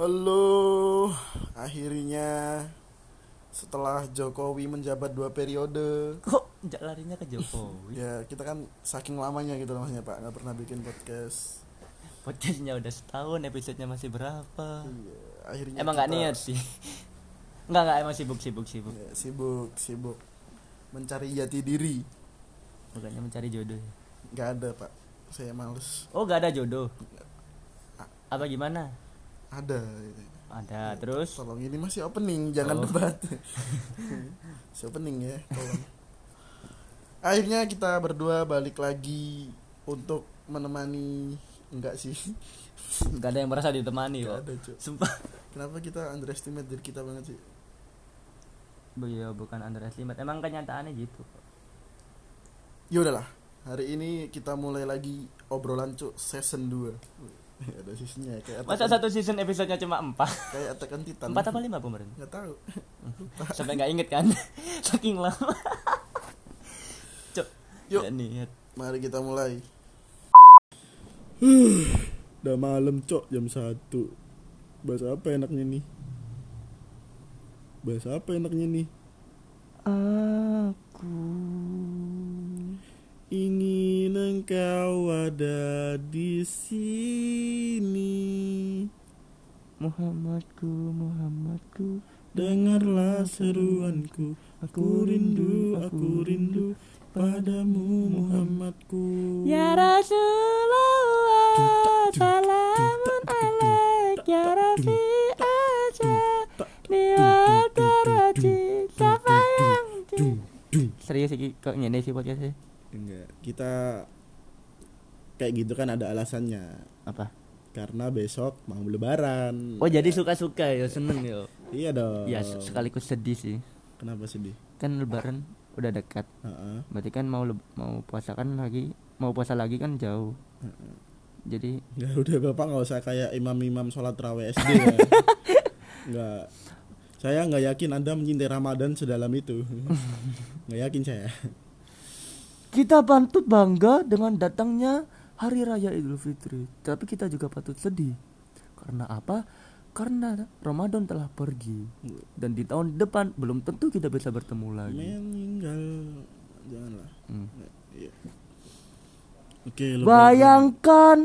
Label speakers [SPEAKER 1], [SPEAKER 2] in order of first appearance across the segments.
[SPEAKER 1] Halo, akhirnya setelah Jokowi menjabat dua periode,
[SPEAKER 2] Kok jak larinya ke Jokowi?
[SPEAKER 1] ya kita kan saking lamanya gitu namanya Pak, nggak pernah bikin podcast.
[SPEAKER 2] Podcastnya udah setahun, episodenya masih berapa?
[SPEAKER 1] Iya, akhirnya
[SPEAKER 2] Emang nggak
[SPEAKER 1] kita-
[SPEAKER 2] niat sih? Nggak nggak emang sibuk sibuk sibuk.
[SPEAKER 1] ya, sibuk, sibuk mencari jati diri.
[SPEAKER 2] Bukannya mencari jodoh.
[SPEAKER 1] Nggak ada Pak, saya males.
[SPEAKER 2] Oh nggak ada jodoh? Apa gimana?
[SPEAKER 1] Ada.
[SPEAKER 2] Ada terus?
[SPEAKER 1] Tolong ini masih opening, jangan
[SPEAKER 2] Oh.
[SPEAKER 1] debat. masih opening ya, tolong. Akhirnya kita berdua balik lagi untuk menemani enggak sih?
[SPEAKER 2] Nggak ada yang merasa ditemani kok.
[SPEAKER 1] ada, Cuk.
[SPEAKER 2] Sumpah.
[SPEAKER 1] Kenapa kita underestimate diri kita banget sih?
[SPEAKER 2] Iya bukan underestimate. Emang kenyataannya gitu.
[SPEAKER 1] Ya udahlah. Hari ini kita mulai lagi obrolan cuk season 2. Ada seasonnya ya, kayak
[SPEAKER 2] Masa
[SPEAKER 1] on-
[SPEAKER 2] satu season episodenya cuma empat?
[SPEAKER 1] kayak Attack on Titan.
[SPEAKER 2] Empat apa lima kemarin?
[SPEAKER 1] Enggak tahu.
[SPEAKER 2] Sampai nggak inget kan? Saking lama. Cuk.
[SPEAKER 1] Yuk.
[SPEAKER 2] Nggak niat.
[SPEAKER 1] Mari kita mulai. Udah malam cok jam 1 Bahas apa enaknya nih? Bahas apa enaknya nih?
[SPEAKER 2] Aku
[SPEAKER 1] Ingin engkau ada di sini.
[SPEAKER 2] Muhammadku, Muhammadku
[SPEAKER 1] Dengarlah seruanku. Aku rindu, aku rindu Padamu Muhammadku.
[SPEAKER 2] Ya Rasulullah Salamun alaik. Ya Rafi aja. daraji Siapa yang. Serius sih kok ngene sih podcastnya?
[SPEAKER 1] Enggak, kita kayak gitu kan ada alasannya
[SPEAKER 2] Apa?
[SPEAKER 1] karena besok mau lebaran.
[SPEAKER 2] Oh jadi suka-suka ya seneng ya
[SPEAKER 1] Iya dong.
[SPEAKER 2] Ya sekaligus sedih sih
[SPEAKER 1] Kenapa sedih?
[SPEAKER 2] Kan lebaran udah dekat
[SPEAKER 1] Heeh.
[SPEAKER 2] Berarti kan mau mau puasa kan lagi Mau puasa lagi kan jauh Jadi
[SPEAKER 1] Ya udah bapak nggak usah kayak imam-imam sholat terawih SD ya. Nggak. Saya nggak yakin anda mencintai Ramadan sedalam itu. nggak yakin saya.
[SPEAKER 2] Kita patut bangga dengan datangnya Hari Raya Idul Fitri, tapi kita juga patut sedih. Karena apa? Karena Ramadan telah pergi dan di tahun depan belum tentu kita bisa bertemu lagi.
[SPEAKER 1] Meninggal. Janganlah.
[SPEAKER 2] Hmm.
[SPEAKER 1] Iya. Oke. lebaran.
[SPEAKER 2] Bayangkan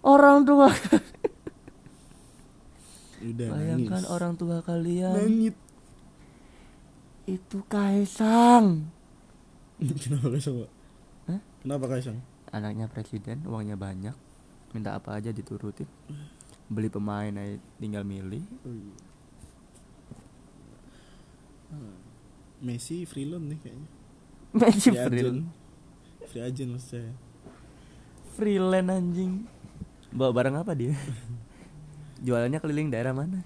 [SPEAKER 2] orang tua
[SPEAKER 1] Udah
[SPEAKER 2] Bayangkan
[SPEAKER 1] nangis.
[SPEAKER 2] orang tua kalian
[SPEAKER 1] Nangis.
[SPEAKER 2] itu Kaisang.
[SPEAKER 1] Kenapa Kaisang, Pak?
[SPEAKER 2] Hah?
[SPEAKER 1] Kenapa Kaisang?
[SPEAKER 2] Anaknya presiden, uangnya banyak. Minta apa aja diturutin. Beli pemain aja tinggal milih.
[SPEAKER 1] Hmm. Messi free loan nih kayaknya.
[SPEAKER 2] Messi
[SPEAKER 1] Free
[SPEAKER 2] free,
[SPEAKER 1] Free agent maksud saya.
[SPEAKER 2] freelance anjing. Bawa barang apa dia? Jualannya keliling daerah mana?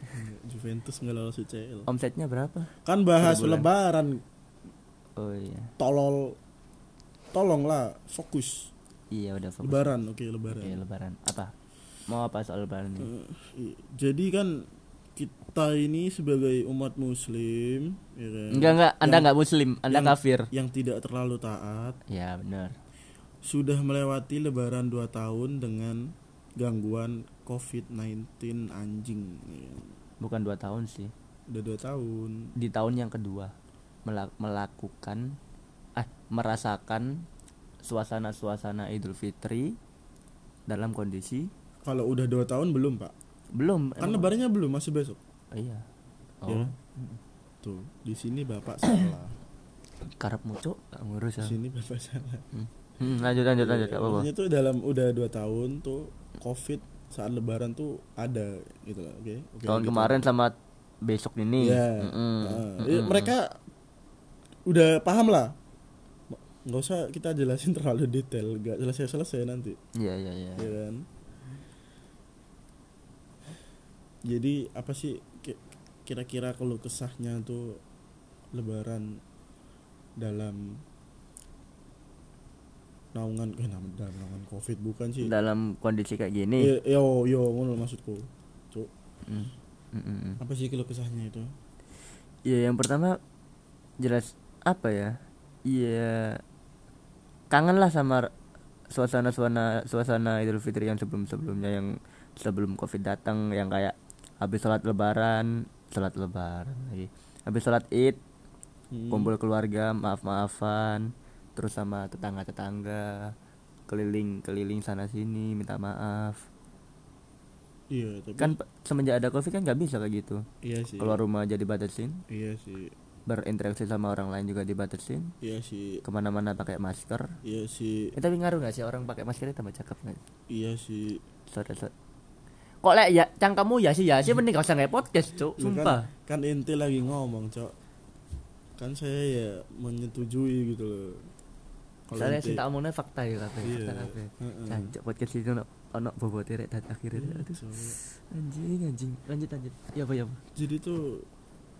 [SPEAKER 1] Juventus nggak lolos UCL.
[SPEAKER 2] Omsetnya berapa?
[SPEAKER 1] Kan bahas lebaran.
[SPEAKER 2] Oh iya.
[SPEAKER 1] Tolol. Tolonglah fokus.
[SPEAKER 2] Iya udah fokus.
[SPEAKER 1] Lebaran, oke lebaran.
[SPEAKER 2] Oke, lebaran. Apa? Mau apa soal lebaran ini?
[SPEAKER 1] I- jadi kan kita ini sebagai umat muslim ya kan,
[SPEAKER 2] Enggak enggak, Anda
[SPEAKER 1] yang-
[SPEAKER 2] enggak muslim, Anda
[SPEAKER 1] yang-
[SPEAKER 2] kafir.
[SPEAKER 1] yang tidak terlalu taat
[SPEAKER 2] Ya, benar.
[SPEAKER 1] sudah melewati lebaran 2 tahun dengan gangguan COVID-19 anjing ya.
[SPEAKER 2] Bukan dua tahun sih.
[SPEAKER 1] udah 2 tahun
[SPEAKER 2] Di tahun yang kedua mela- melakukan ah merasakan suasana-suasana Idul Fitri dalam kondisi
[SPEAKER 1] kalau udah 2 tahun belum pak
[SPEAKER 2] belum
[SPEAKER 1] kan lebarannya belum masih besok
[SPEAKER 2] Oh, iya. Oh,
[SPEAKER 1] Ya. tuh di sini bapak salah
[SPEAKER 2] karep mucuk gak ngurus ya.
[SPEAKER 1] di sini bapak salah
[SPEAKER 2] Hmm, lanjut lanjut lanjut gak apa-apa.
[SPEAKER 1] Maksudnya tuh dalam udah 2 tahun tuh covid saat lebaran tuh ada gitu lah oke Oke,
[SPEAKER 2] Tahun
[SPEAKER 1] gitu.
[SPEAKER 2] kemarin sama besok ini.
[SPEAKER 1] Iya.
[SPEAKER 2] Mm-mm.
[SPEAKER 1] Nah, ya,
[SPEAKER 2] Mm-mm.
[SPEAKER 1] mereka udah paham lah. Nggak usah kita jelasin terlalu detail, nggak selesai selesai nanti,
[SPEAKER 2] Iya iya iya.
[SPEAKER 1] ya kan? Jadi apa sih ki- kira-kira kalau kesahnya tuh Lebaran dalam naungan eh dalam naungan covid bukan sih?
[SPEAKER 2] Dalam kondisi kayak gini.
[SPEAKER 1] Iya, yo yo ngono maksudku. Cuk,
[SPEAKER 2] Mm. Mm-mm.
[SPEAKER 1] apa sih kalau kesahnya itu?
[SPEAKER 2] Iya yang pertama jelas apa ya? Iya kangen lah sama suasana suasana suasana Idul Fitri yang sebelum sebelumnya yang sebelum covid datang yang kayak habis sholat lebaran sholat lebaran lagi. Habis sholat id
[SPEAKER 1] Hmm.
[SPEAKER 2] kumpul keluarga maaf maafan terus sama tetangga tetangga keliling keliling sana sini minta maaf.
[SPEAKER 1] Iya tapi
[SPEAKER 2] kan semenjak ada covid kan nggak bisa kayak gitu.
[SPEAKER 1] Iya sih.
[SPEAKER 2] Keluar rumah aja dibatasin
[SPEAKER 1] iya sih
[SPEAKER 2] berinteraksi sama orang lain juga dibatasin?
[SPEAKER 1] Iya sih.
[SPEAKER 2] Ke mana-mana pakai masker?
[SPEAKER 1] Iya sih.
[SPEAKER 2] Eh, tapi ngaruh nggak sih orang pakai masker itu tambah cakep nggak?
[SPEAKER 1] Iya sih.
[SPEAKER 2] Sorry, sorry. kok lek ya cangkamu ya sih ya sih mending gak usah nge podcast cuk
[SPEAKER 1] Lah
[SPEAKER 2] sumpah.
[SPEAKER 1] kan, kan inti lagi ngomong cok. Kan saya ya menyetujui gitu loh.
[SPEAKER 2] Soalnya sih tak omongnya fakta ya kafe,
[SPEAKER 1] Iya.
[SPEAKER 2] fakta kafe. Cancok podcast itu ono ono bobote rek dan akhirnya
[SPEAKER 1] Iya,
[SPEAKER 2] aduh
[SPEAKER 1] Cok.
[SPEAKER 2] anjing anjing. Lanjut lanjut. Ya apa ya apa?
[SPEAKER 1] jadi tuh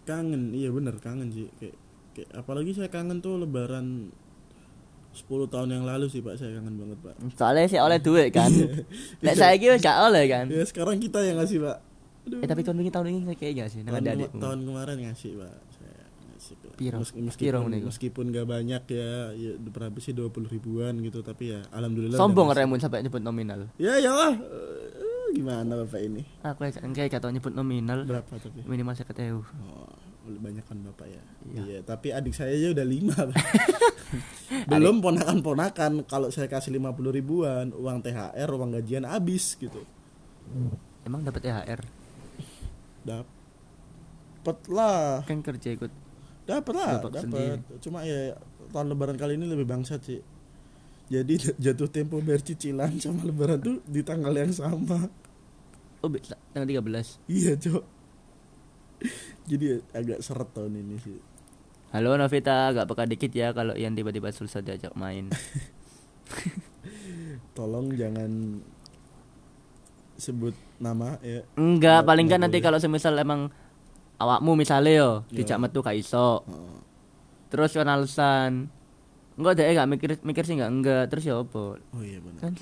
[SPEAKER 1] kangen iya bener kangen sih. Kayak, kayak apalagi saya kangen tuh lebaran 10 tahun yang lalu sih pak. Saya kangen banget pak.
[SPEAKER 2] Soalnya sih oleh duit kan. Lek saya kira gak oleh kan.
[SPEAKER 1] ya sekarang kita yang ngasih pak. Aduh.
[SPEAKER 2] Eh tapi kon wingi tahun ini kayak gak sih
[SPEAKER 1] tahun,
[SPEAKER 2] adik
[SPEAKER 1] tahun kemarin ngasih pak. Saya ngasih pak.
[SPEAKER 2] Piro?
[SPEAKER 1] Mes-
[SPEAKER 2] Piro
[SPEAKER 1] meskipun meskipun gak banyak ya ya berapa sih 20 ribuan gitu tapi ya alhamdulillah
[SPEAKER 2] Sombong. Remun sampai nyebut nominal.
[SPEAKER 1] ya ya. Lah Eh, gimana bapak ini?
[SPEAKER 2] Aku kayak kata nyebut nominal.
[SPEAKER 1] Berapa tapi?
[SPEAKER 2] Minimal saya ewu.
[SPEAKER 1] Oh, banyak kan bapak ya.
[SPEAKER 2] Iya.
[SPEAKER 1] Iya. tapi adik saya aja udah lima. Belum ponakan-ponakan. Kalau saya kasih 50 ribuan, uang THR, uang gajian habis gitu.
[SPEAKER 2] Emang dapat THR?
[SPEAKER 1] Dapet lah,
[SPEAKER 2] Kan kerja ikut.
[SPEAKER 1] dapet lah,
[SPEAKER 2] Dapat.
[SPEAKER 1] Cuma ya tahun Lebaran kali ini lebih bangsat sih. Jadi jatuh tempo bayar cicilan sama Lebaran tuh di tanggal yang sama.
[SPEAKER 2] Oh, tanggal 13.
[SPEAKER 1] Iya cok. Jadi agak seret tahun ini sih.
[SPEAKER 2] Halo Novita, agak peka dikit ya kalau Ian tiba-tiba susah diajak main.
[SPEAKER 1] Tolong jangan sebut nama ya.
[SPEAKER 2] Enggak,
[SPEAKER 1] Nggak-
[SPEAKER 2] paling kan nanti kalau semisal emang awakmu misalnya yo dijak metu gak iso.
[SPEAKER 1] Heeh.
[SPEAKER 2] Terus kan alasan Enggak deh gak mikir mikir sih enggak enggak terus ya apa?
[SPEAKER 1] Oh iya benar.
[SPEAKER 2] Kan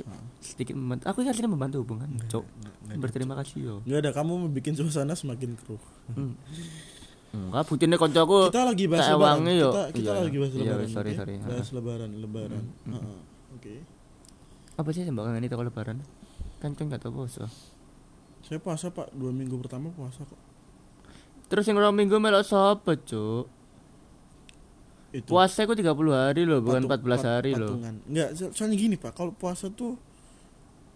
[SPEAKER 2] sedikit membantu. Aku kan sini membantu hubungan, Cok.
[SPEAKER 1] Ada.
[SPEAKER 2] Berterima kasih yo.
[SPEAKER 1] Nggak ada kamu bikin suasana semakin keruh.
[SPEAKER 2] Hmm. Enggak, butine koncoku.
[SPEAKER 1] Kita lagi bahas lebaran.
[SPEAKER 2] yo.
[SPEAKER 1] Kita, kita
[SPEAKER 2] Iya.
[SPEAKER 1] lagi bahas
[SPEAKER 2] Iya,
[SPEAKER 1] lebaran.
[SPEAKER 2] sorry,
[SPEAKER 1] oke?
[SPEAKER 2] sorry.
[SPEAKER 1] Bahas lebaran, lebaran.
[SPEAKER 2] Hmm,
[SPEAKER 1] Heeh. Oke.
[SPEAKER 2] Apa sih bakal itu kalau lebaran? Kan kan gak tau puasa.
[SPEAKER 1] Saya puasa Pak, dua minggu pertama puasa kok.
[SPEAKER 2] Terus yang orang minggu melok sapa, Cuk?
[SPEAKER 1] Itu
[SPEAKER 2] Puasa ku 30 hari loh, bukan
[SPEAKER 1] patung-
[SPEAKER 2] 14
[SPEAKER 1] pat-
[SPEAKER 2] hari loh.
[SPEAKER 1] Enggak, so- soalnya gini Pak, kalau puasa tuh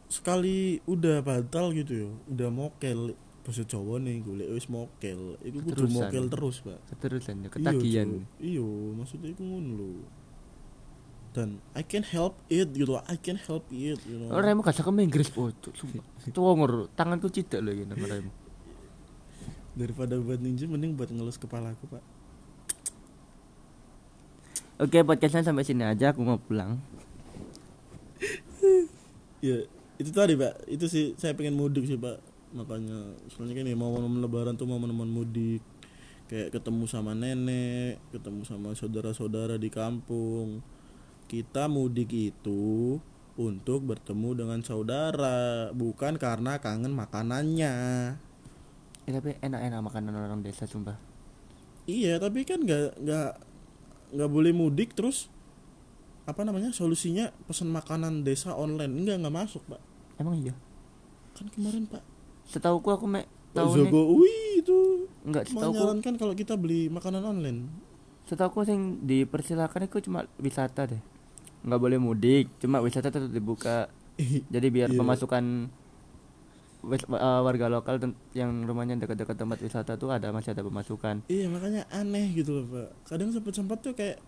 [SPEAKER 1] sekali udah batal gitu ya, udah mokel bahasa Jawa nih golek wis mokel. Iku kudu mokel terus, Pak.
[SPEAKER 2] Keterusan ya,
[SPEAKER 1] Iya,
[SPEAKER 2] ketagihan.
[SPEAKER 1] Iya, maksudnya iku ngono lho. Dan I can help it gitu, I can help it, you know.
[SPEAKER 2] Orang emang gak ke Inggris, oh, sumpah. Tuangor, tanganku cidak lagi nang rem.
[SPEAKER 1] Daripada buat ninja mending buat ngelus kepalaku, Pak.
[SPEAKER 2] Oke, podcastnya sampai sini aja, aku mau pulang.
[SPEAKER 1] Ya, itu tadi pak. Itu sih saya pengen mudik sih pak. Makanya soalnya kan ya momen-momen lebaran tuh momen-momen mudik. Kayak ketemu sama nenek ketemu sama saudara-saudara di kampung. Kita mudik itu untuk bertemu dengan saudara bukan karena kangen makanannya.
[SPEAKER 2] Eh, tapi enak-enak makanan orang desa, sumpah.
[SPEAKER 1] iya tapi kan nggak nggak nggak boleh mudik terus apa namanya solusinya pesan makanan desa online enggak nggak masuk pak
[SPEAKER 2] Emang iya?
[SPEAKER 1] kan kemarin pak
[SPEAKER 2] Setauku aku mek tahu
[SPEAKER 1] Jokowi itu
[SPEAKER 2] enggak setauku
[SPEAKER 1] menyarankan kalau kita beli makanan online.
[SPEAKER 2] setauku sing dipersilakan itu cuma wisata deh. Enggak boleh mudik, cuma wisata tetap dibuka. Jadi biar
[SPEAKER 1] Iya.
[SPEAKER 2] pemasukan eh, warga lokal yang rumahnya dekat-dekat tempat wisata tuh ada masih ada pemasukan.
[SPEAKER 1] iya makanya aneh gitu loh pak. Kadang sempat sempat tuh kayak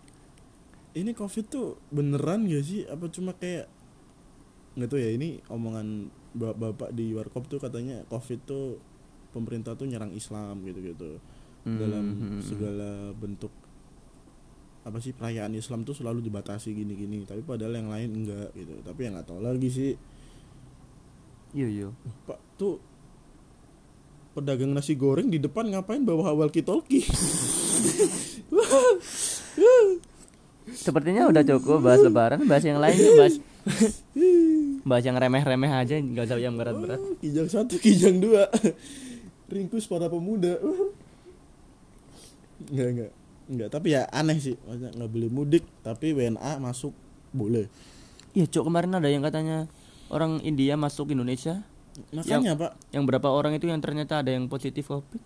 [SPEAKER 1] ini covid tuh beneran gak sih? Apa cuma kayak nggak tahu ya ini omongan ba- bapak di warkop tuh katanya covid tuh pemerintah tuh nyerang Islam gitu gitu
[SPEAKER 2] Hmm,
[SPEAKER 1] dalam
[SPEAKER 2] hmm, hmm.
[SPEAKER 1] segala bentuk apa sih perayaan Islam tuh selalu dibatasi gini-gini tapi padahal yang lain enggak gitu tapi ya nggak tahu lagi sih
[SPEAKER 2] Iya iya.
[SPEAKER 1] Pak tuh pedagang nasi goreng di depan ngapain bawa awal kitolki?
[SPEAKER 2] Sepertinya udah cukup bahas lebaran, bahas yang lain yuk, bahas bahas yang remeh-remeh aja, nggak usah yang berat-berat.
[SPEAKER 1] kijang satu, kijang dua, ringkus para pemuda. Enggak enggak enggak tapi ya aneh sih nggak boleh mudik tapi WNA masuk boleh
[SPEAKER 2] Iya, Cok, kemarin ada yang katanya orang India masuk Indonesia
[SPEAKER 1] makanya pak
[SPEAKER 2] Yang berapa orang itu yang ternyata ada yang positif covid?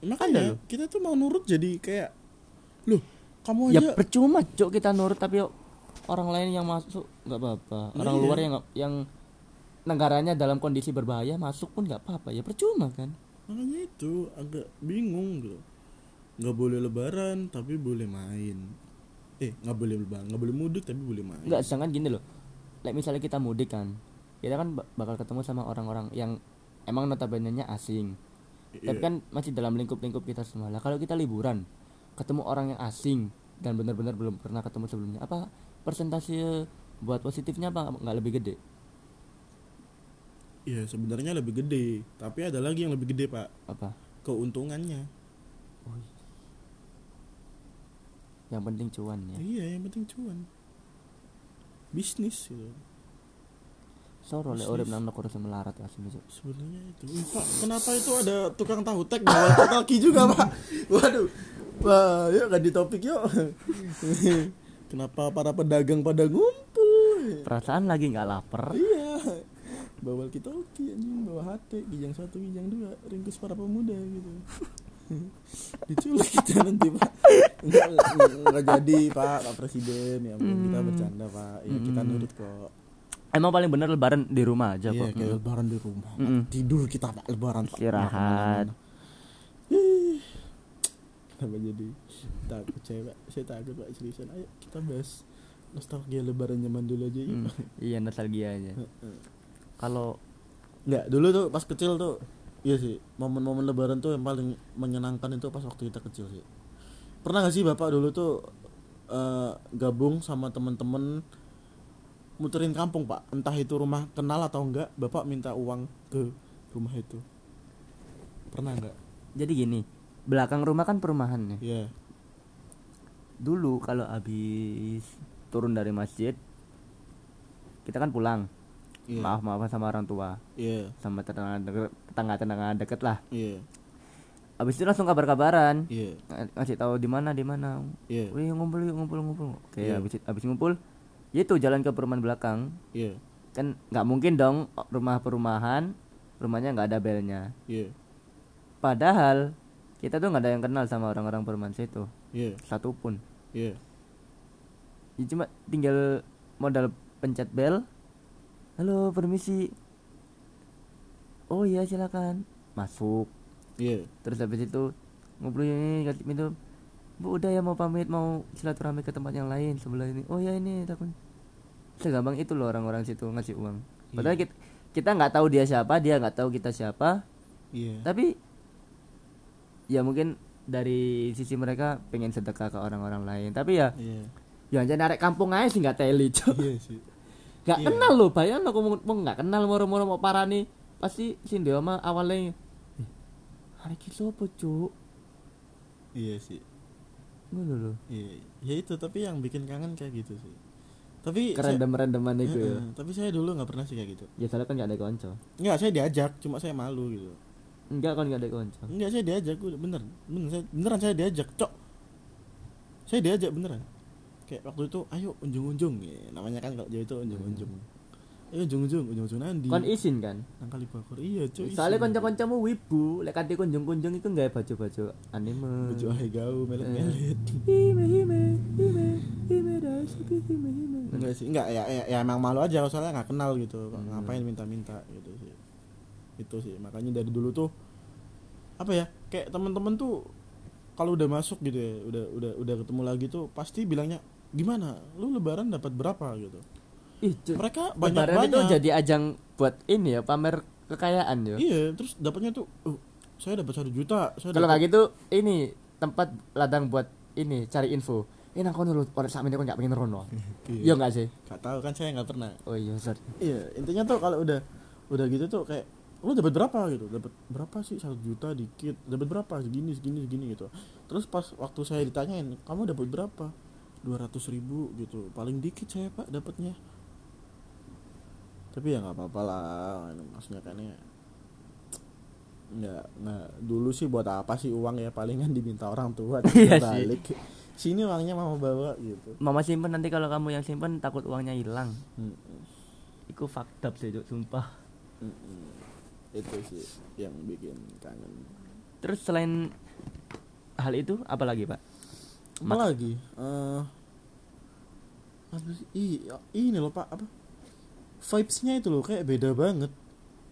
[SPEAKER 1] makanya kita tuh mau nurut jadi kayak loh kamu
[SPEAKER 2] Ya
[SPEAKER 1] aja
[SPEAKER 2] percuma cok kita nurut tapi orang lain yang masuk nggak apa-apa. Orang
[SPEAKER 1] Iya.
[SPEAKER 2] luar yang nggak- yang negaranya dalam kondisi berbahaya masuk pun nggak apa-apa ya percuma kan.
[SPEAKER 1] makanya itu agak bingung gitu nggak boleh lebaran tapi boleh main eh nggak boleh lebaran nggak boleh mudik tapi boleh main
[SPEAKER 2] Enggak, sedangkan gini loh. Like misalnya kita mudik kan. Kita kan ba- bakal ketemu sama orang-orang yang emang notabene-nya asing. Tapi
[SPEAKER 1] Iya.
[SPEAKER 2] kan masih dalam lingkup-lingkup kita semua. Lah kalau kita liburan, ketemu orang yang asing dan benar-benar belum pernah ketemu sebelumnya, apa persentase buat positifnya apa nggak lebih gede?
[SPEAKER 1] Iya sebenarnya lebih gede tapi ada lagi yang lebih gede pak
[SPEAKER 2] Apa?
[SPEAKER 1] keuntungannya
[SPEAKER 2] Yang penting cuan ya.
[SPEAKER 1] iya yang penting cuan bisnis gitu
[SPEAKER 2] Soro lek urip nang negara sing melarat asli Cuk.
[SPEAKER 1] sebenarnya itu. Ih, pak kenapa itu ada tukang tahu tek bawa kaki juga pak? Waduh. Wah yuk ganti topik yuk. Kenapa para pedagang pada ngumpul?
[SPEAKER 2] Perasaan lagi nggak lapar.
[SPEAKER 1] iya. Bawa kita oke anjing bawa hati kijang satu kijang dua ringkus para pemuda gitu. Diculik kita nanti pak. Nggak, nggak jadi pak pak presiden. Ya ampun, kita bercanda pak. Ya kita nurut kok
[SPEAKER 2] Emang paling bener lebaran di rumah aja
[SPEAKER 1] iya
[SPEAKER 2] kok.
[SPEAKER 1] kayak lebaran di rumah Pak.
[SPEAKER 2] Mm-mm.
[SPEAKER 1] tidur kita pak lebaran
[SPEAKER 2] Istirahat.
[SPEAKER 1] Kenapa jadi takut cewek saya takut pak seriusan ayo kita bahas nostalgia lebaran zaman dulu aja yuk
[SPEAKER 2] Hmm, iya nostalgianya. Kalau
[SPEAKER 1] Nggak, dulu tuh pas kecil tuh Iya sih, momen-momen lebaran tuh yang paling menyenangkan itu pas waktu kita kecil sih Pernah gak sih bapak dulu tuh eh, gabung sama temen-temen muterin kampung pak Entah itu rumah kenal atau enggak, bapak minta uang ke rumah itu Pernah nggak?
[SPEAKER 2] jadi gini, belakang rumah kan perumahan ya.
[SPEAKER 1] Iya,
[SPEAKER 2] Dulu kalau habis turun dari masjid kita kan pulang.
[SPEAKER 1] Iya.
[SPEAKER 2] Maaf maafan sama orang tua,
[SPEAKER 1] iya,
[SPEAKER 2] sama tetangga deket, tetangga tetangga deket lah.
[SPEAKER 1] iya,
[SPEAKER 2] Habis itu langsung kabar-kabaran. Ng- ngasih tahu di mana di mana.
[SPEAKER 1] iya,
[SPEAKER 2] Wih ngumpul yuk ngumpul ngumpul. Oke
[SPEAKER 1] Iya.
[SPEAKER 2] habis habis ngumpul, itu jalan ke perumahan belakang.
[SPEAKER 1] iya,
[SPEAKER 2] Kan nggak mungkin dong rumah perumahan rumahnya nggak ada belnya.
[SPEAKER 1] iya,
[SPEAKER 2] Padahal kita tuh nggak ada yang kenal sama orang-orang perumahan situ
[SPEAKER 1] iya,
[SPEAKER 2] satu pun.
[SPEAKER 1] iya,
[SPEAKER 2] Ya, cuma tinggal modal pencet bel. Halo permisi. Oh iya silakan masuk.
[SPEAKER 1] iya,
[SPEAKER 2] Terus habis itu ngobrol ini ganti minum. Bu udah ya mau pamit mau silaturahmi ke tempat yang lain sebelah ini. Oh ya ini takut. Segampang itu loh orang-orang situ ngasih uang. Padahal kita kita nggak tahu dia siapa, dia nggak tahu kita siapa.
[SPEAKER 1] iya,
[SPEAKER 2] Tapi ya mungkin dari sisi mereka pengen sedekah ke orang-orang lain. Tapi ya
[SPEAKER 1] iya,
[SPEAKER 2] ya jangan narik kampung aja sih nggak teli
[SPEAKER 1] iya sih
[SPEAKER 2] Nggak
[SPEAKER 1] Iya.
[SPEAKER 2] kenal loh, bayang lo mau nggak kenal moro-moro mau parani pasti si dia mah awalnya hari kita apa cuk?
[SPEAKER 1] Iya sih
[SPEAKER 2] Ngono loh.
[SPEAKER 1] Iya, ya itu tapi yang bikin kangen kayak gitu sih. Tapi saya,
[SPEAKER 2] Kerendam-rendaman itu ya.
[SPEAKER 1] Tapi saya dulu nggak pernah sih kayak gitu.
[SPEAKER 2] Ya soalnya kan nggak ada konco.
[SPEAKER 1] Enggak, saya diajak, cuma saya malu gitu.
[SPEAKER 2] Enggak kan nggak ada konco.
[SPEAKER 1] Enggak, saya diajak, udah bener, bener, saya, beneran saya diajak, cok. Saya diajak beneran. Kayak waktu itu, ayo unjung-unjung, ya, namanya kan kalau Jawa itu unjung-unjung. Ayo unjung-unjung, unjung-unjung nanti.
[SPEAKER 2] Kon izin kan?
[SPEAKER 1] Nang kali bakor, iya cuy.
[SPEAKER 2] Soalnya konco-koncomu wibu, lek kanthi kunjung-kunjung itu nggak baju-baju anime.
[SPEAKER 1] baju ahe gau, melet-melet.
[SPEAKER 2] Hime hime hime hime dasipi hime hime.
[SPEAKER 1] Enggak sih, enggak ya, ya, ya emang malu aja soalnya nggak kenal gitu.
[SPEAKER 2] Hmm.
[SPEAKER 1] Ngapain minta-minta gitu sih. Itu sih, makanya dari dulu tuh apa ya? Kayak temen-temen tuh kalau udah masuk gitu ya, udah udah udah ketemu lagi tuh pasti bilangnya gimana? Lu lebaran dapat berapa gitu.
[SPEAKER 2] Ih, Cuk.
[SPEAKER 1] Mereka
[SPEAKER 2] Lebaran itu
[SPEAKER 1] banyak-banyak.
[SPEAKER 2] jadi ajang buat ini ya pamer kekayaan ya.
[SPEAKER 1] Iya, terus dapatnya tuh oh, saya dapat satu juta, saya
[SPEAKER 2] Kalau nggak gitu ini tempat ladang buat ini cari info. Ini aku dulu pada saat ini kan nggak pengen rono. Iya nggak sih?
[SPEAKER 1] Gak tahu kan saya nggak pernah.
[SPEAKER 2] Oh iya sorry.
[SPEAKER 1] Iya, intinya tuh kalau udah udah gitu tuh kayak lu dapat berapa gitu dapat berapa sih satu juta dikit dapat berapa segini segini segini gitu terus pas waktu saya ditanyain kamu dapat berapa dua ratus ribu gitu paling dikit saya pak dapatnya tapi ya nggak apa-apa lah maksudnya kan ya nggak nggak dulu sih buat apa sih uang ya palingan diminta orang tua
[SPEAKER 2] Iya sih.
[SPEAKER 1] balik sini uangnya mau bawa gitu
[SPEAKER 2] Mama simpen nanti kalau kamu yang simpen takut uangnya hilang.
[SPEAKER 1] Mm,
[SPEAKER 2] Iku fucked up sih sumpah.
[SPEAKER 1] mm, mm. itu sih yang bikin kangen
[SPEAKER 2] terus selain hal itu apa lagi pak
[SPEAKER 1] apa lagi apa sih? Ih, ini loh pak apa vibesnya itu loh kayak beda banget.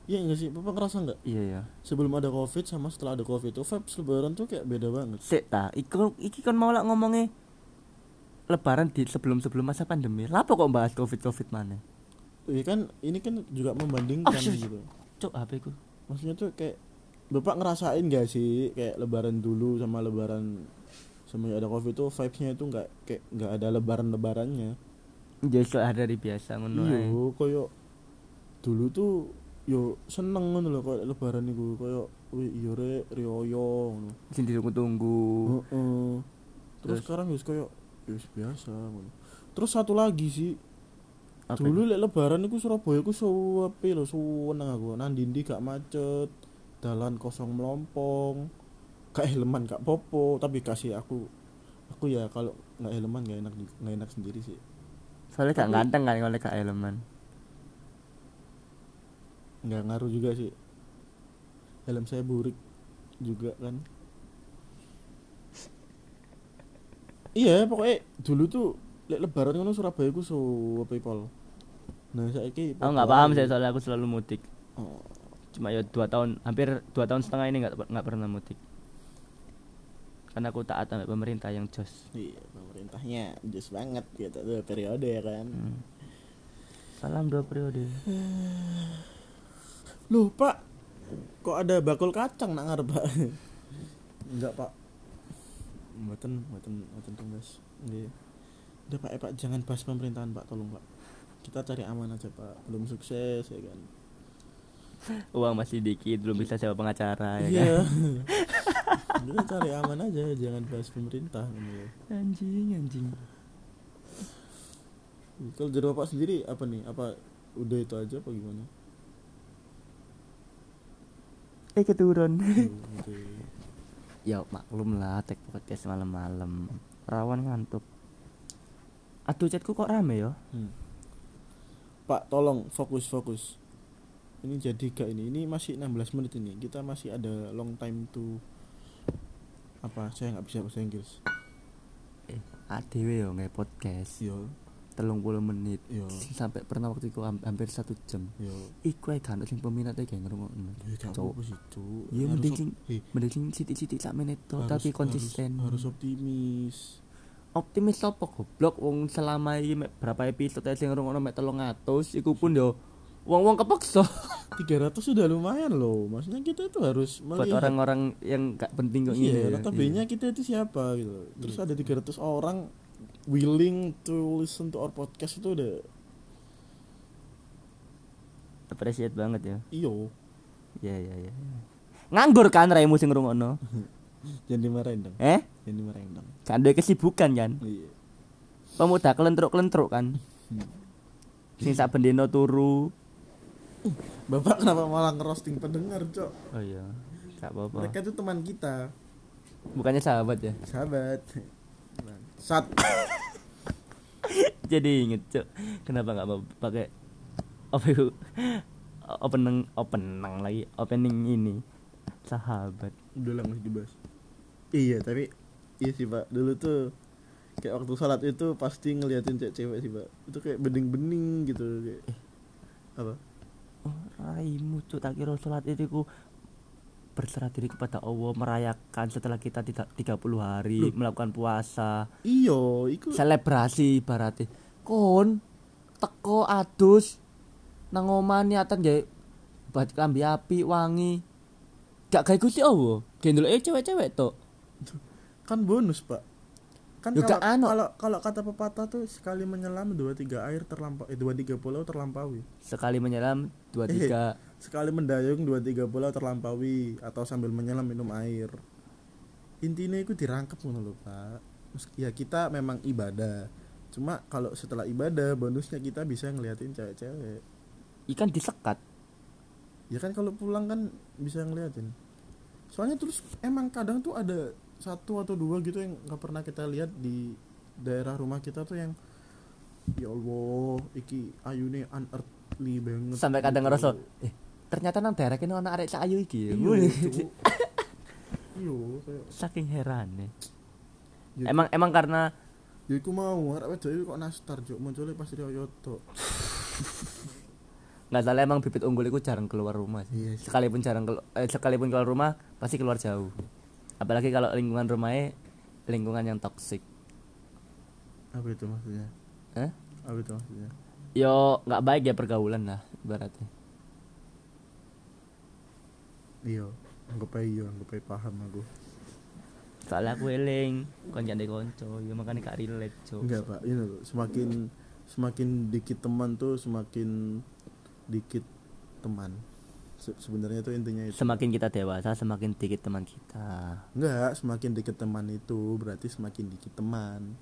[SPEAKER 1] Iya enggak sih? Bapak ngerasa nggak?
[SPEAKER 2] Iya ya
[SPEAKER 1] sebelum ada covid sama setelah ada covid itu vibes lebaran tuh kayak beda banget.
[SPEAKER 2] Sik ta. Iku iki kan mau lah ngomongnya lebaran di sebelum sebelum masa pandemi. Lapo kok bahas covid covid mana
[SPEAKER 1] Iya kan ini kan juga membandingkan
[SPEAKER 2] Oh,
[SPEAKER 1] gitu.
[SPEAKER 2] Cok HP ku.
[SPEAKER 1] Maksudnya tuh kayak bapak ngerasain gak sih kayak lebaran dulu sama lebaran semenjak ada covid tuh vibesnya itu nggak kayak nggak ada lebaran
[SPEAKER 2] soal hari biasa ngono ae.
[SPEAKER 1] iya koyo dulu tuh yo seneng ngono lho koyo lebaran iku koyo wih iya rek rioyo ngono
[SPEAKER 2] sing ditunggu-tunggu
[SPEAKER 1] Heeh. terus
[SPEAKER 2] Terus?
[SPEAKER 1] sekarang wis koyo ya wis biasa ngono terus satu lagi sih
[SPEAKER 2] Apa
[SPEAKER 1] dulu lek lebaran iku Surabaya iku suwepe lho suweneng aku nang ndi gak macet dalan kosong melompong gak helman gak popo tapi kasih aku aku ya kalau nggak helman nggak enak di- nggak enak sendiri sih
[SPEAKER 2] soalnya gak ganteng kan kalau gak elemen
[SPEAKER 1] nggak ngaruh juga sih. Helm saya burik juga kan. Iya pokoknya dulu tuh lek lebaran ngono Surabaya ku suwepe pol? Nah saiki
[SPEAKER 2] aku nggak paham saya soalnya aku selalu mudik.
[SPEAKER 1] Oh,
[SPEAKER 2] cuma ya dua tahun hampir dua tahun setengah ini nggak nggak pernah mudik karena aku taat sama pemerintah yang jos.
[SPEAKER 1] Iya pemerintahnya jus banget gitu tuh periode ya kan.
[SPEAKER 2] Hmm. salam dua periode.
[SPEAKER 1] Loh pak kok ada bakul kacang nak ngarep pak? Enggak pak. Mboten mboten mboten tumbas nggih. Udah pak eh, pak jangan bahas pemerintahan pak. Tolong pak. Kita cari aman aja pak. Belum sukses ya kan.
[SPEAKER 2] Uang masih dikit belum bisa sewa pengacara ya
[SPEAKER 1] iya.
[SPEAKER 2] kan
[SPEAKER 1] kita cari aman aja jangan bahas pemerintah gitu.
[SPEAKER 2] anjing anjing.
[SPEAKER 1] Kalau dari bapak sendiri apa nih? Apa udah itu aja apa gimana?
[SPEAKER 2] Eh keturun.
[SPEAKER 1] Oh, oke.
[SPEAKER 2] ya maklum lah tek podcast malam-malam. Rawan ngantuk. Aduh chatku kok rame ya?
[SPEAKER 1] Hmm. Pak tolong fokus fokus. Ini jadi gak ini. Ini masih 16 menit ini. Kita masih ada long time to apa? Saya nggak bisa bahasa Inggris.
[SPEAKER 2] Eh adewe yo nge podcast.
[SPEAKER 1] Yo.
[SPEAKER 2] Telung puluh menit.
[SPEAKER 1] Yo.
[SPEAKER 2] Sampai pernah waktu itu ham- hampir satu jam.
[SPEAKER 1] Yo.
[SPEAKER 2] Iku ae kan sing peminatnya kayak ngerungokno
[SPEAKER 1] ya gak apa sih Harus
[SPEAKER 2] mending sing-
[SPEAKER 1] eh,
[SPEAKER 2] mending sing sithik-sithik sak menit to
[SPEAKER 1] harus-
[SPEAKER 2] tapi
[SPEAKER 1] harus-
[SPEAKER 2] konsisten.
[SPEAKER 1] harus, optimis.
[SPEAKER 2] Optimis apa goblok? Wong selama iki mek berapa episode ae sing ngrungokno mek 300 iku pun yo wong-wong kepeksa
[SPEAKER 1] 300 sudah lumayan loh. Maksudnya kita itu harus
[SPEAKER 2] buat
[SPEAKER 1] melihat.
[SPEAKER 2] orang-orang yang gak penting kok
[SPEAKER 1] iya
[SPEAKER 2] ngene ya.
[SPEAKER 1] notabene kita itu siapa gitu. Terus ada 300 orang willing to listen to our podcast itu udah
[SPEAKER 2] appreciate banget ya.
[SPEAKER 1] Iyo.
[SPEAKER 2] Iya iya iya. Nganggur kan raimu sing ngrungokno?
[SPEAKER 1] Jangan dimarahin dong
[SPEAKER 2] eh?
[SPEAKER 1] Jangan dimarahin dong
[SPEAKER 2] kan ada kesibukan kan
[SPEAKER 1] iya.
[SPEAKER 2] Pemuda kelentruk-kelentruk kan. Sing sak bendino turu
[SPEAKER 1] Bapak kenapa malah ngerosting pendengar, Cok?
[SPEAKER 2] oh iya gak apa-apa
[SPEAKER 1] Mereka itu teman kita,
[SPEAKER 2] bukannya sahabat ya
[SPEAKER 1] sahabat. Sat.
[SPEAKER 2] jadi inget cok kenapa nggak mau pakai itu opening opening lagi opening ini sahabat
[SPEAKER 1] Udah lah masih dibahas. Iya, tapi iya sih, Pak. Dulu tuh kayak waktu sholat itu pasti ngeliatin cewek-cewek sih, Pak. Itu kayak bening-bening gitu kayak. Apa?
[SPEAKER 2] Oh raimu cok tak kira sholat itu ku berserah diri kepada Allah merayakan setelah kita tidak 30 hari melakukan puasa.
[SPEAKER 1] Iyo, iku
[SPEAKER 2] selebrasi ibaratnya. Kon teko adus nang omah niatan gawe buat klambi api wangi. Gak kayak Gusti Allah. Gendol eh cewek-cewek tok.
[SPEAKER 1] Kan bonus, Pak. Kan kalau,
[SPEAKER 2] anu.
[SPEAKER 1] kalau kalau kata pepatah tuh sekali menyelam dua tiga air terlampau eh dua tiga pulau terlampaui.
[SPEAKER 2] sekali menyelam dua tiga
[SPEAKER 1] Sekali mendayung dua tiga pulau terlampaui atau sambil menyelam minum air. Intinya itu dirangkep ngono lho, Pak. Ya kita memang ibadah. Cuma kalau setelah ibadah bonusnya kita bisa ngeliatin cewek-cewek.
[SPEAKER 2] ikan disekat
[SPEAKER 1] Ya kan kalau pulang kan bisa ngeliatin. Soalnya terus emang kadang tuh ada satu atau dua gitu yang nggak pernah kita lihat di daerah rumah kita tuh yang ya Allah iki ayune unearthly banget
[SPEAKER 2] sampai kadang
[SPEAKER 1] gitu.
[SPEAKER 2] ngerasa eh ternyata nang daerah kene ana arek cahayu iki.
[SPEAKER 1] Iya, Cuk. Iya, kayak
[SPEAKER 2] Saking heran
[SPEAKER 1] Ya,
[SPEAKER 2] Emang emang karena
[SPEAKER 1] ya iku mau arek wedok iki kok nastar juk muncule pas riyo tok.
[SPEAKER 2] nggak salah emang bibit unggul itu jarang keluar rumah sih.
[SPEAKER 1] Iya sih.
[SPEAKER 2] sekalipun jarang kelu- eh, sekalipun keluar rumah pasti keluar jauh apalagi kalau lingkungan rumahnya lingkungan yang toksik
[SPEAKER 1] Apa itu maksudnya?
[SPEAKER 2] eh
[SPEAKER 1] Apa itu maksudnya?
[SPEAKER 2] yo nggak baik ya pergaulan lah ibaratnya
[SPEAKER 1] Iya, anggap aja iya, anggap aja paham aku.
[SPEAKER 2] soalnya aku eling konco konco ya makanya gak relate cok
[SPEAKER 1] Enggak, Pak. Ini loh, semakin semakin dikit teman tuh semakin dikit teman. Se- sebenarnya itu intinya itu.
[SPEAKER 2] semakin kita dewasa semakin dikit teman kita
[SPEAKER 1] Enggak, semakin dikit teman itu berarti semakin dikit teman.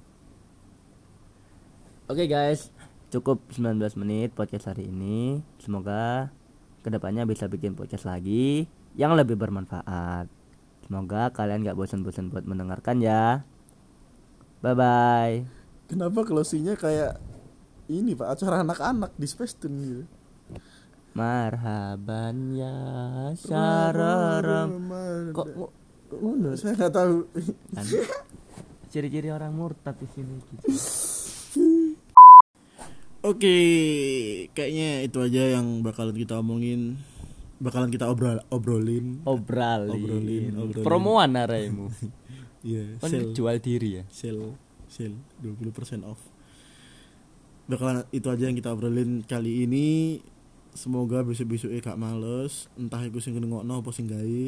[SPEAKER 2] Oke guys, cukup 19 menit podcast hari ini. Semoga ke depannya bisa bikin podcast lagi yang lebih bermanfaat. Semoga kalian gak bosan-bosan buat mendengarkan ya. Bye bye.
[SPEAKER 1] Kenapa closingnya kayak ini Pak, acara anak-anak di Space Tune gitu.
[SPEAKER 2] Marhaban ya syararam. Kok ngo- ngono?
[SPEAKER 1] saya nggak tahu.
[SPEAKER 2] Kan? Ciri-ciri orang murtad di sini gitu.
[SPEAKER 1] Oke, kayaknya itu aja yang bakalan kita omongin, bakalan kita obrol obrolin.
[SPEAKER 2] Obralin.
[SPEAKER 1] Obrolin, obrolin.
[SPEAKER 2] Promoan aremu.
[SPEAKER 1] Iya,
[SPEAKER 2] Kan
[SPEAKER 1] sale,
[SPEAKER 2] jual diri ya.
[SPEAKER 1] sale, sale, 20% off. Bakalan itu aja yang kita obrolin kali ini. Semoga besok-besok gak males, entah iku sing ngrungokno apa sing gawe.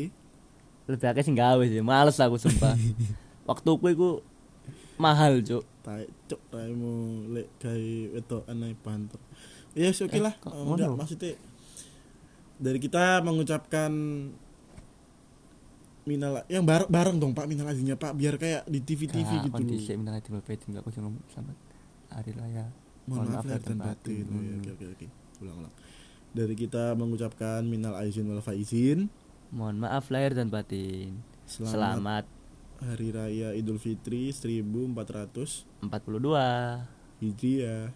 [SPEAKER 2] Lebih akeh sing gawe sih, males aku sumpah. Waktuku iku mahal, Cuk.
[SPEAKER 1] Taek cuk raimu lek gawe wedokan ae banter. Ya yes, oke
[SPEAKER 2] Eh,
[SPEAKER 1] lah. Eh, enggak,
[SPEAKER 2] ngono?
[SPEAKER 1] maksudnya dari kita mengucapkan minal yang bareng bareng dong Pak minal azinnya Pak biar kayak di TV-TV
[SPEAKER 2] Gak,
[SPEAKER 1] gitu
[SPEAKER 2] kondisi minal aidin wal faizin gak aku ngomong selamat hari raya
[SPEAKER 1] Mohon maaf lahir dan batin. Oh, ya,
[SPEAKER 2] Hmm.
[SPEAKER 1] Oke oke oke. Ulang-ulang. Dari kita mengucapkan minal aizin wal faizin.
[SPEAKER 2] mohon maaf lahir dan batin
[SPEAKER 1] Selamat,
[SPEAKER 2] selamat,
[SPEAKER 1] Hari Raya Idul Fitri 1400
[SPEAKER 2] 42
[SPEAKER 1] Hijriah.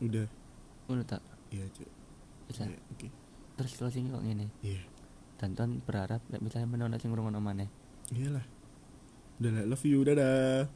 [SPEAKER 1] Udah.
[SPEAKER 2] ngono tak
[SPEAKER 1] Iya, Cuk.
[SPEAKER 2] bisa
[SPEAKER 1] Iya, Oke.
[SPEAKER 2] terus closing kok ngene
[SPEAKER 1] Iya.
[SPEAKER 2] dan ton berharap nek misalnya menonton sing ngrungokno maneh
[SPEAKER 1] Iyalah. Udah lah, love you, dadah.